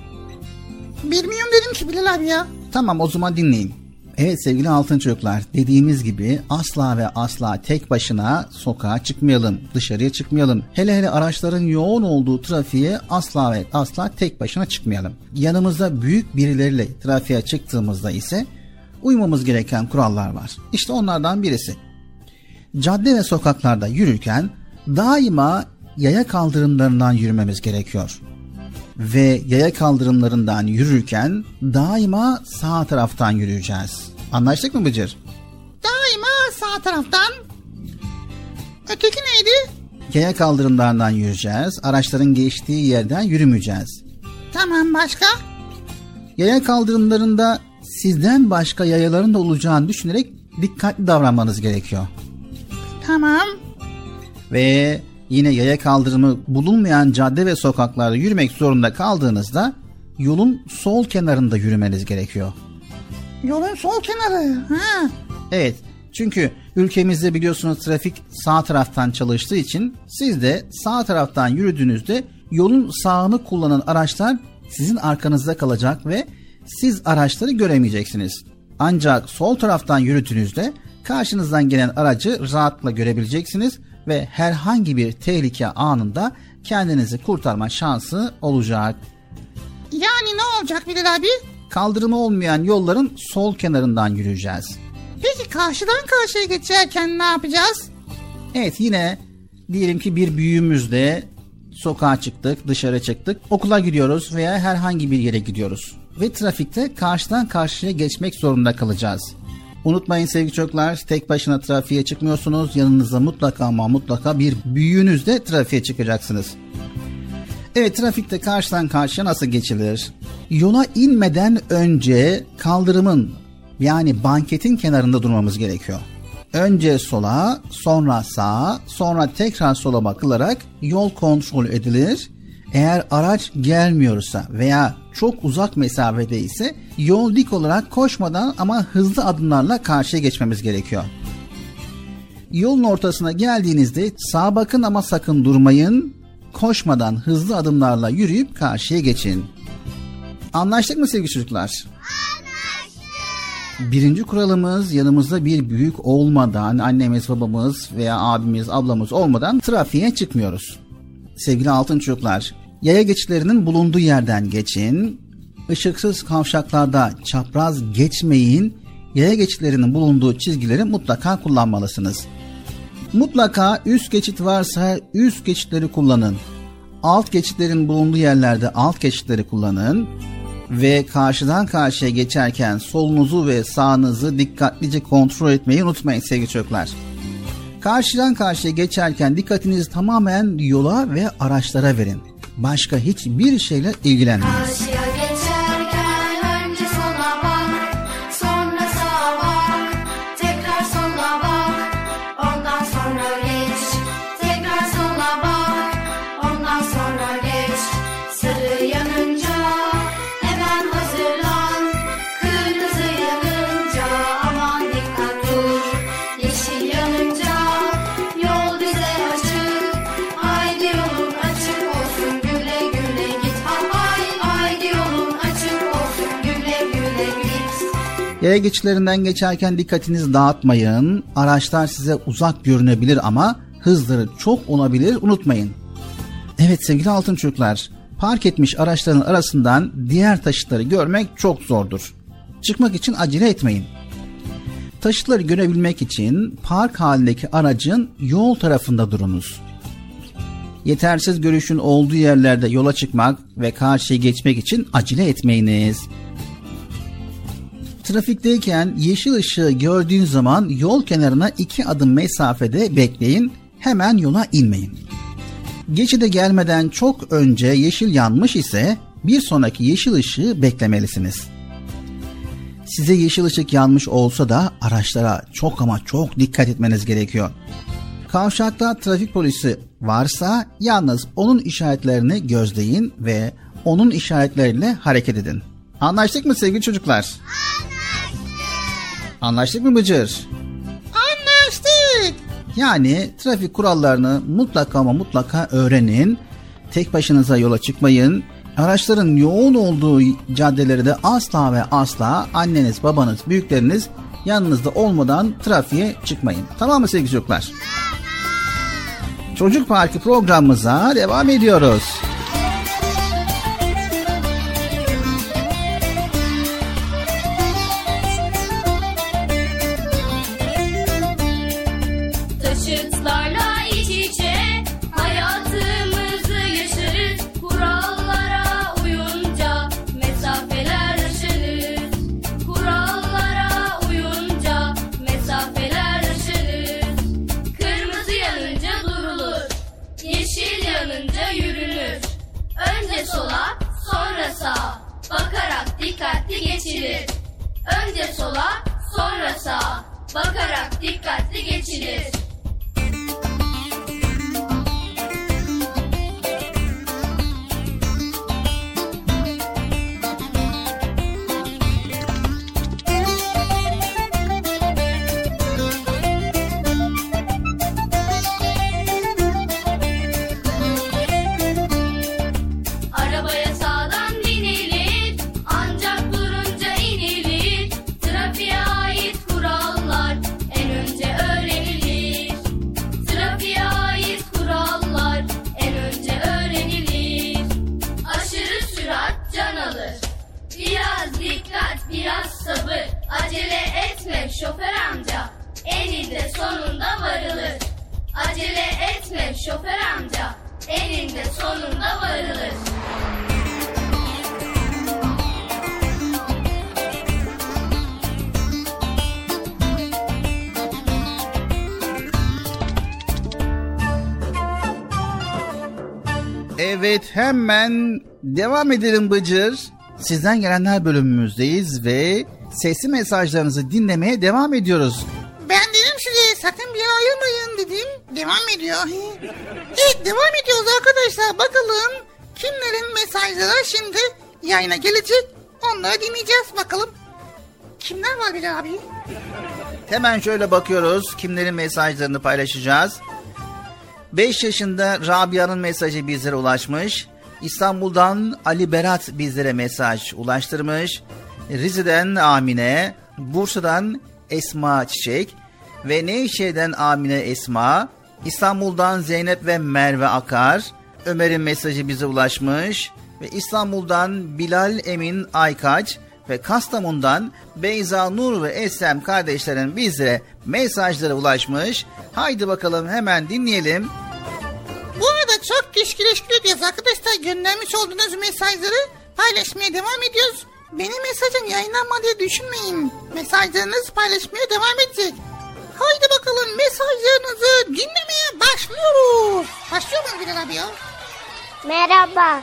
Bilmiyorum dedim ki Bilal abi ya. Tamam o zaman dinleyin. Evet sevgili altın çocuklar dediğimiz gibi asla ve asla tek başına sokağa çıkmayalım, dışarıya çıkmayalım. Hele hele araçların yoğun olduğu trafiğe asla ve asla tek başına çıkmayalım. Yanımızda büyük birileriyle trafiğe çıktığımızda ise uymamız gereken kurallar var. İşte onlardan birisi. Cadde ve sokaklarda yürürken daima yaya kaldırımlarından yürümemiz gerekiyor. ve yaya kaldırımlarından yürürken daima sağ taraftan yürüyeceğiz. Anlaştık mı Bıcır? Daima sağ taraftan. Öteki neydi? Yaya kaldırımlarından yürüyeceğiz. Araçların geçtiği yerden yürümeyeceğiz. Tamam başka? Yaya kaldırımlarında sizden başka yayaların da olacağını düşünerek dikkatli davranmanız gerekiyor. Tamam. Ve yine yaya kaldırımı bulunmayan cadde ve sokaklarda yürümek zorunda kaldığınızda yolun sol kenarında yürümeniz gerekiyor. Yolun sol kenarı. Ha. Evet çünkü ülkemizde biliyorsunuz trafik sağ taraftan çalıştığı için siz de sağ taraftan yürüdüğünüzde yolun sağını kullanan araçlar sizin arkanızda kalacak ve siz araçları göremeyeceksiniz. Ancak sol taraftan yürüdüğünüzde karşınızdan gelen aracı rahatla görebileceksiniz ve herhangi bir tehlike anında kendinizi kurtarma şansı olacak. Yani ne olacak Bilal abi? Kaldırımı olmayan yolların sol kenarından yürüyeceğiz. Peki karşıdan karşıya geçerken ne yapacağız? Evet yine diyelim ki bir büyüğümüzle sokağa çıktık, dışarı çıktık, okula gidiyoruz veya herhangi bir yere gidiyoruz. Ve trafikte karşıdan karşıya geçmek zorunda kalacağız. Unutmayın sevgili çocuklar, tek başına trafiğe çıkmıyorsunuz. Yanınızda mutlaka ama mutlaka bir büyüğünüzle trafiğe çıkacaksınız. Evet trafikte karşıdan karşıya nasıl geçilir? Yola inmeden önce kaldırımın yani banketin kenarında durmamız gerekiyor. Önce sola, sonra sağa, sonra tekrar sola bakılarak yol kontrol edilir. Eğer araç gelmiyorsa veya çok uzak mesafede ise yol dik olarak koşmadan ama hızlı adımlarla karşıya geçmemiz gerekiyor. Yolun ortasına geldiğinizde sağa bakın ama sakın durmayın. Koşmadan hızlı adımlarla yürüyüp karşıya geçin. Anlaştık mı sevgili çocuklar? Birinci kuralımız yanımızda bir büyük olmadan annemiz babamız veya abimiz ablamız olmadan trafiğe çıkmıyoruz. Sevgili altın çocuklar yaya geçitlerinin bulunduğu yerden geçin. Işıksız kavşaklarda çapraz geçmeyin. Yaya geçitlerinin bulunduğu çizgileri mutlaka kullanmalısınız. Mutlaka üst geçit varsa üst geçitleri kullanın. Alt geçitlerin bulunduğu yerlerde alt geçitleri kullanın ve karşıdan karşıya geçerken solunuzu ve sağınızı dikkatlice kontrol etmeyi unutmayın sevgili çocuklar. Karşıdan karşıya geçerken dikkatinizi tamamen yola ve araçlara verin. Başka hiçbir şeyle ilgilenmeyin. Karşıya Yaya geçitlerinden geçerken dikkatinizi dağıtmayın. Araçlar size uzak görünebilir ama hızları çok olabilir unutmayın. Evet sevgili altın çocuklar, park etmiş araçların arasından diğer taşıtları görmek çok zordur. Çıkmak için acele etmeyin. Taşıtları görebilmek için park halindeki aracın yol tarafında durunuz. Yetersiz görüşün olduğu yerlerde yola çıkmak ve karşıya geçmek için acele etmeyiniz. Trafikteyken yeşil ışığı gördüğün zaman yol kenarına iki adım mesafede bekleyin, hemen yola inmeyin. Geçide gelmeden çok önce yeşil yanmış ise bir sonraki yeşil ışığı beklemelisiniz. Size yeşil ışık yanmış olsa da araçlara çok ama çok dikkat etmeniz gerekiyor. Kavşakta trafik polisi varsa yalnız onun işaretlerini gözleyin ve onun işaretleriyle hareket edin. Anlaştık mı sevgili çocuklar? Anlaştık mı Bıcır? Anlaştık. Yani trafik kurallarını mutlaka ama mutlaka öğrenin. Tek başınıza yola çıkmayın. Araçların yoğun olduğu caddeleri de asla ve asla anneniz, babanız, büyükleriniz yanınızda olmadan trafiğe çıkmayın. Tamam mı sevgili çocuklar? Çocuk Parkı programımıza devam ediyoruz. Önce sola, sonra sağa. Bakarak dikkatli geçilir. Sonunda varılır. Evet hemen devam edelim Bıcır. Sizden gelenler bölümümüzdeyiz ve sesli mesajlarınızı dinlemeye devam ediyoruz. Sakın bir yere ayrılmayın dedim. Devam ediyor. evet devam ediyoruz arkadaşlar. Bakalım kimlerin mesajları şimdi yayına gelecek. Onları dinleyeceğiz bakalım. Kimler var Bilal abi? Hemen şöyle bakıyoruz kimlerin mesajlarını paylaşacağız. 5 yaşında Rabia'nın mesajı bizlere ulaşmış. İstanbul'dan Ali Berat bizlere mesaj ulaştırmış. Rize'den Amine, Bursa'dan Esma Çiçek ve Nevşehir'den Amine Esma, İstanbul'dan Zeynep ve Merve Akar, Ömer'in mesajı bize ulaşmış ve İstanbul'dan Bilal Emin Aykaç ve Kastamonu'dan Beyza Nur ve Eslem kardeşlerin bizlere mesajları ulaşmış. Haydi bakalım hemen dinleyelim. Bu arada çok teşekkür ediyoruz arkadaşlar. Göndermiş olduğunuz mesajları paylaşmaya devam ediyoruz. Benim mesajım yayınlanmadığı düşünmeyin. Mesajlarınız paylaşmaya devam edecek. Haydi bakalım mesajlarınızı dinlemeye başlıyoruz. Başlıyor muyum Bilal abi ya? Merhaba,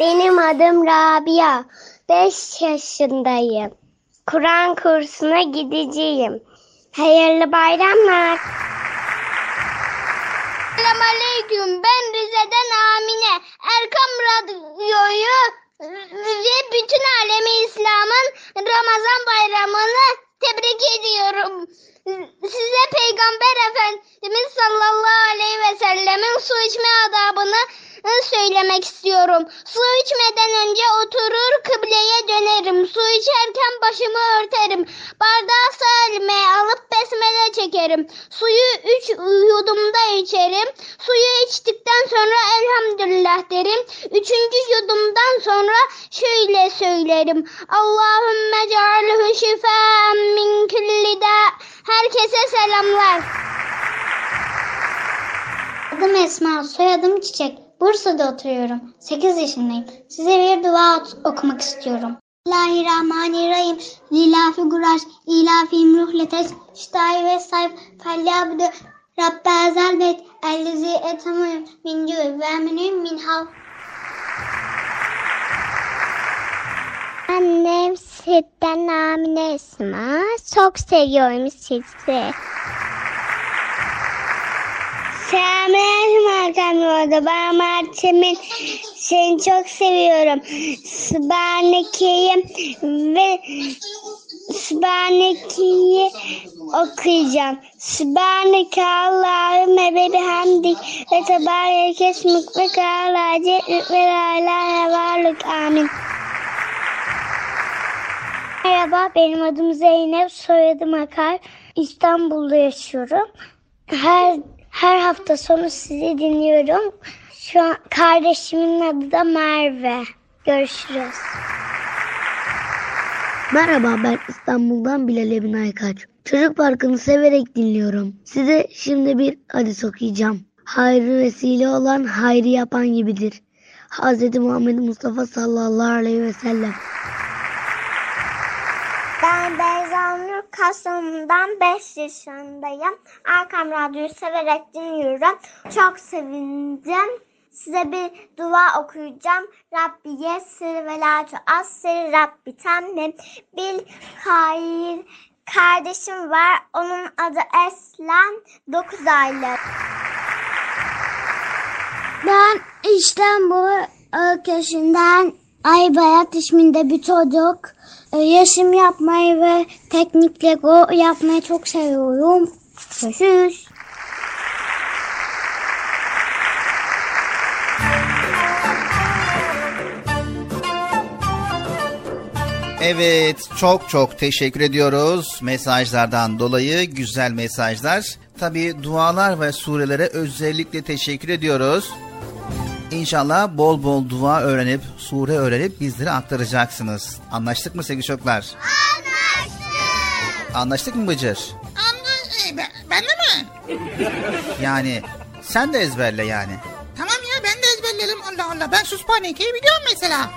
benim adım Rabia. 5 yaşındayım. Kur'an kursuna gideceğim. Hayırlı bayramlar. Selamünaleyküm. Ben Rize'den Amine. Erkam Radyo'yu ve bütün alemi İslam'ın Ramazan bayramını tebrik ediyorum. Size Peygamber Efendimiz sallallahu aleyhi ve sellemin su içme adabını söylemek istiyorum. Su içmeden önce oturur kıbleye dönerim. Su içerken başımı örterim. Bardağı sağ elime alıp besmele çekerim. Suyu üç yudumda içerim. Suyu içtikten sonra elhamdülillah derim. Üçüncü yudumdan sonra şöyle söylerim. Allahümme cealhu şifaen min külli. Herkese selamlar. Adım Esma, soyadım Çiçek. Bursa'da oturuyorum. 8 yaşındayım. Size bir dua okumak istiyorum. Bismillahirrahmanirrahim. Lilafi guraş, ilafim ruhletes, şitayi ve sayf, felyabdu, Rabbe ezel beyt, ellezi etamı min cüv ve eminim min hav. Annem sizden Amine Esma. Çok seviyorum sizi. Selamünaleyküm Hakan orada. Ben Mert'imin seni çok seviyorum. Sübhaneke'yi ve Sübhaneke'yi okuyacağım. Sübhaneke Allahümme ve bihamdik ve tebareke esmik ve kâlâ ce'lük ve lâ ilâhe varlık. Amin. Merhaba benim adım Zeynep, soyadım Akar. İstanbul'da yaşıyorum. Her her hafta sonu sizi dinliyorum. Şu an kardeşimin adı da Merve. Görüşürüz. Merhaba ben İstanbul'dan Bilal Emin Aykaç. Çocuk Parkı'nı severek dinliyorum. Size şimdi bir hadis okuyacağım. Hayrı vesile olan hayrı yapan gibidir. Hz. Muhammed Mustafa sallallahu aleyhi ve sellem. Ben Nur Kastamonu'dan 5 yaşındayım. Arkam Radyo'yu severek dinliyorum. Çok sevindim. size bir dua okuyacağım. Rabbi yessir ve la tuassir Rabbi temmim bil hayır. Kardeşim var. Onun adı Eslen. 9 aylık. Ben İstanbul ülkesinden Aybayat isminde bir çocuk. Ee, Resim yapmayı ve teknik Lego yapmayı çok seviyorum. Görüşürüz. Evet çok çok teşekkür ediyoruz mesajlardan dolayı güzel mesajlar. Tabi dualar ve surelere özellikle teşekkür ediyoruz. İnşallah bol bol dua öğrenip sure öğrenip bizlere aktaracaksınız. Anlaştık mı sevgili çocuklar? Anlaştık. Anlaştık mı Bıcır? Anla, e, ben, ben de mi? <laughs> Yani sen de ezberle yani. Tamam ya ben de ezberlerim Allah Allah. Ben Suspaneke'yi biliyorum mesela.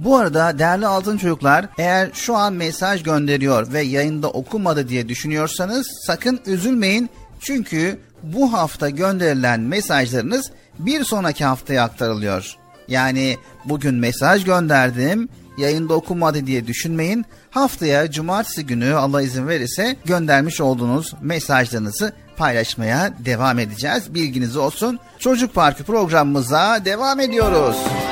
Bu arada değerli altın çocuklar eğer şu an mesaj gönderiyor ve yayında okumadı diye düşünüyorsanız sakın üzülmeyin. Çünkü bu hafta gönderilen mesajlarınız bir sonraki haftaya aktarılıyor. Yani bugün mesaj gönderdim yayında okumadı diye düşünmeyin. Haftaya cumartesi günü Allah izin verirse göndermiş olduğunuz mesajlarınızı paylaşmaya devam edeceğiz. Bilginiz olsun. Çocuk Parkı programımıza devam ediyoruz. Minik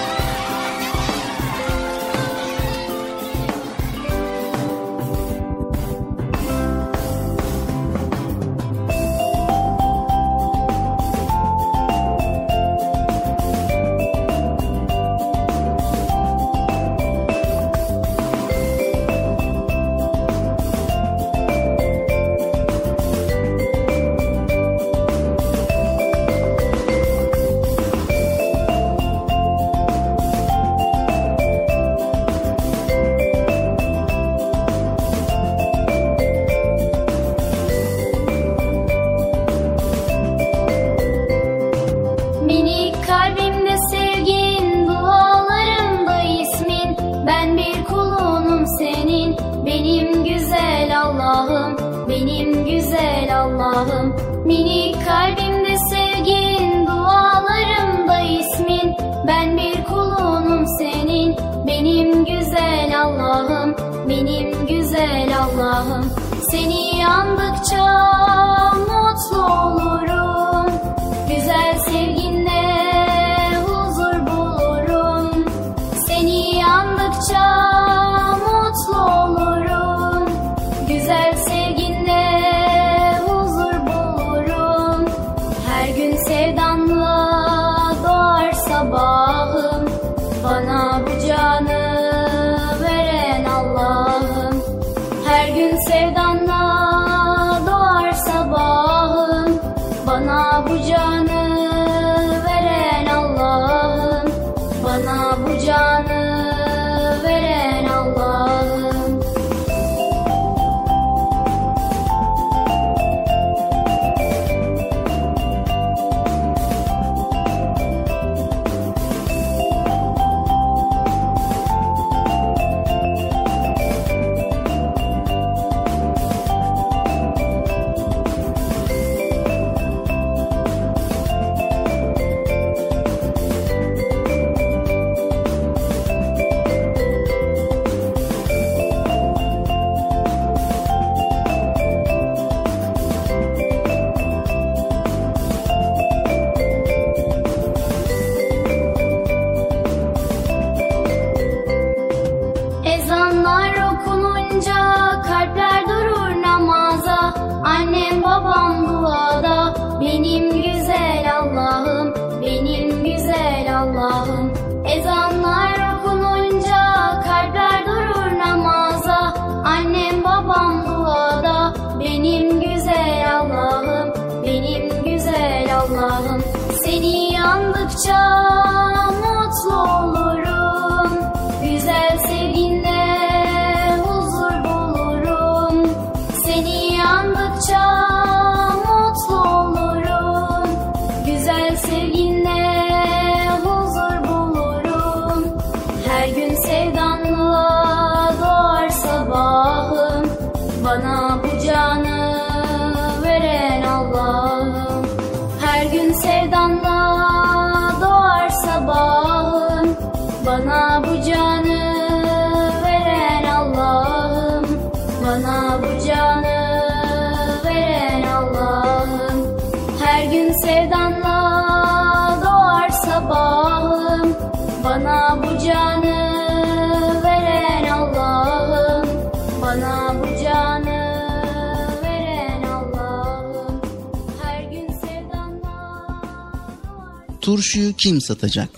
turşuyu kim satacak?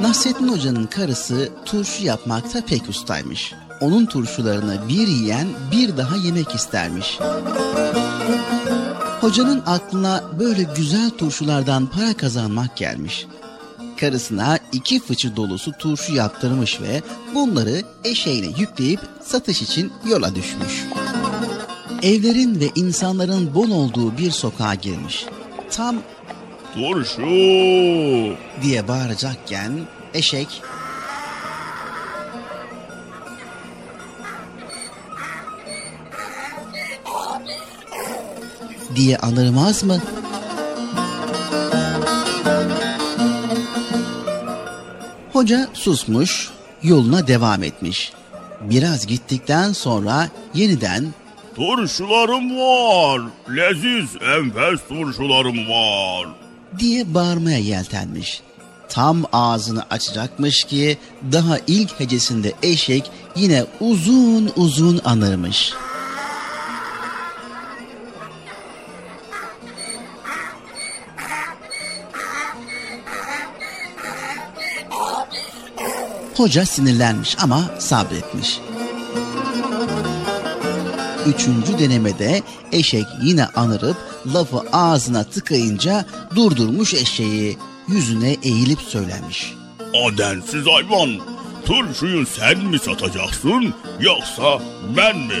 Nasrettin Hoca'nın karısı turşu yapmakta pek ustaymış. Onun turşularını bir yiyen bir daha yemek istermiş. Hocanın aklına böyle güzel turşulardan para kazanmak gelmiş. Karısına iki fıçı dolusu turşu yaptırmış ve bunları eşeğine yükleyip satış için yola düşmüş. Evlerin ve insanların bol olduğu bir sokağa girmiş. Tam Turşu. diye bağıracakken eşek diye anırmaz mı? Hoca susmuş, yoluna devam etmiş. Biraz gittikten sonra yeniden Turşularım var. Leziz enfes turşularım var. diye bağırmaya yeltenmiş. Tam ağzını açacakmış ki daha ilk hecesinde eşek yine uzun uzun anırmış. Hoca sinirlenmiş ama sabretmiş. Üçüncü denemede eşek yine anırıp lafı ağzına tıkayınca durdurmuş eşeği yüzüne eğilip söylemiş. Adensiz hayvan. Turşuyu sen mi satacaksın yoksa ben mi?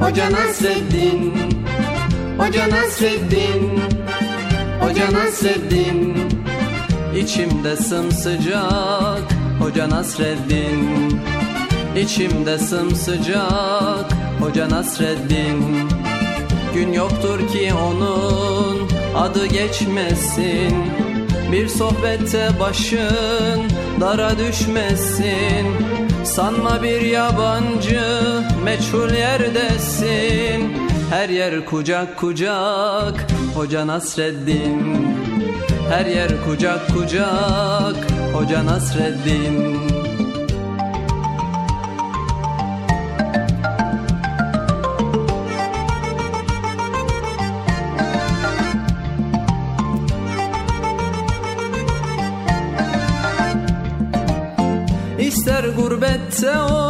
Hoca Nasreddin. Hoca Nasreddin. Hoca Nasreddin. İçimde sımsıcak Hoca Nasreddin. İçimde sımsıcak Hoca Nasreddin. Gün yoktur ki onun adı geçmesin. Bir sohbette başın dara düşmesin. Sanma bir yabancı meçhul yerdesin. Her yer kucak kucak Hoca Nasreddin. Her yer kucak kucak Hoca Nasreddin. İster gurbette ol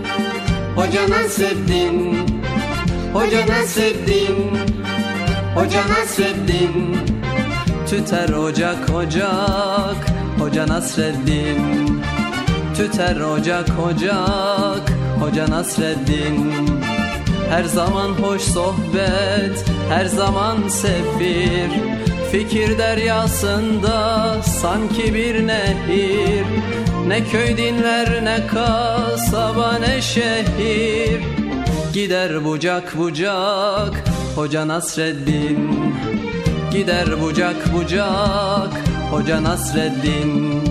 Hoca Nasreddin. Hoca Nasreddin. Hoca Nasreddin. Tüter ocak ocak. Hoca Nasreddin. Tüter ocak ocak. Hoca Nasreddin. Her zaman hoş sohbet Her zaman sefir Fikir deryasında sanki bir nehir Ne köy dinler ne kasaba ne şehir. Gider bucak bucak Hoca Nasreddin. Gider bucak bucak Hoca Nasreddin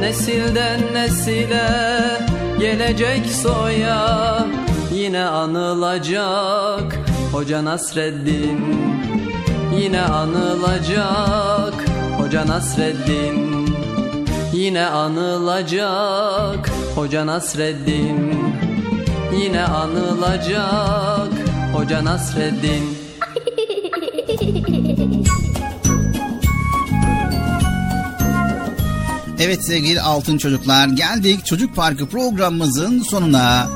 Nesilden nesile gelecek soya Yine anılacak. Hoca Nasreddin Yine anılacak. Hoca Nasreddin Yine anılacak. Hoca Nasreddin Yine anılacak. Hoca Nasreddin <laughs> Evet sevgili altın çocuklar geldik Çocuk Parkı programımızın sonuna.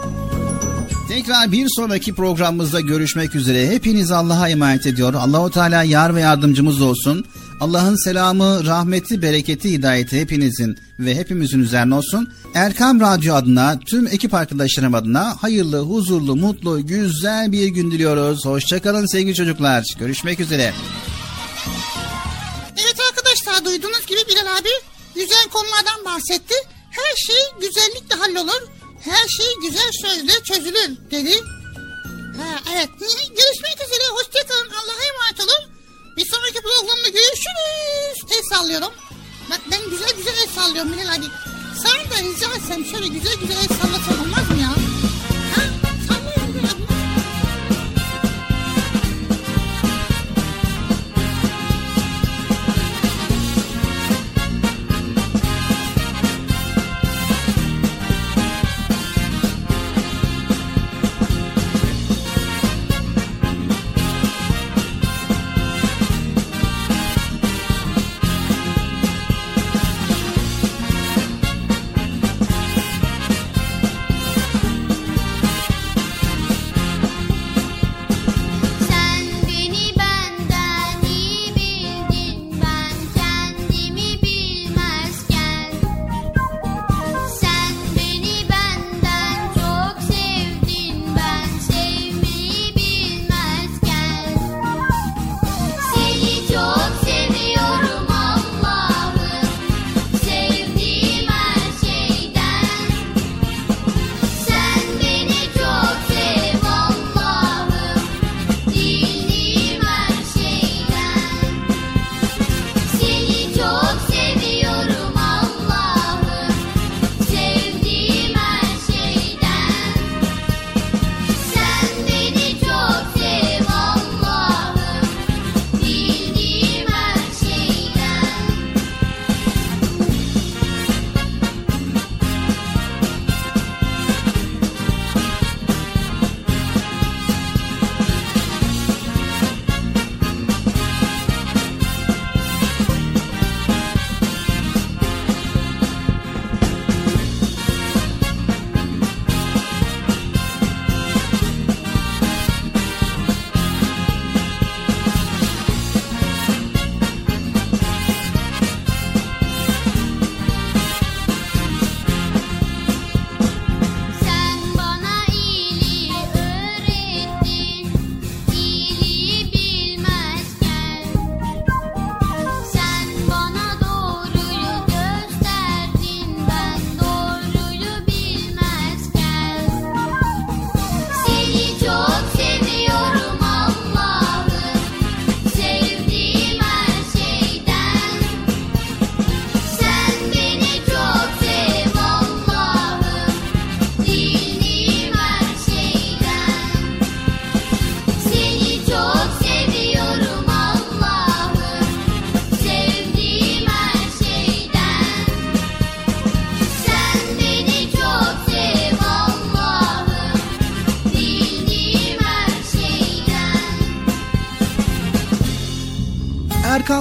Tekrar bir sonraki programımızda görüşmek üzere. Hepiniz Allah'a emanet ediyor. Allahu Teala yar ve yardımcımız olsun. Allah'ın selamı, rahmeti, bereketi, hidayeti hepinizin ve hepimizin üzerine olsun. Erkam Radyo adına, tüm ekip arkadaşlarım adına hayırlı, huzurlu, mutlu, güzel bir gün diliyoruz. Hoşçakalın sevgili çocuklar. Görüşmek üzere. Evet arkadaşlar duyduğunuz gibi Bilal abi güzel konulardan bahsetti. Her şey güzellikle hallolur. Her şey güzel sözle çözülür dedi. Ha, evet görüşmek üzere hoşçakalın Allah'a emanet olun. Bir sonraki programda görüşürüz. El sallıyorum. Bak ben güzel güzel el sallıyorum Bilal abi. Sana da rica etsem şöyle güzel güzel el sallasan olmaz mı ya?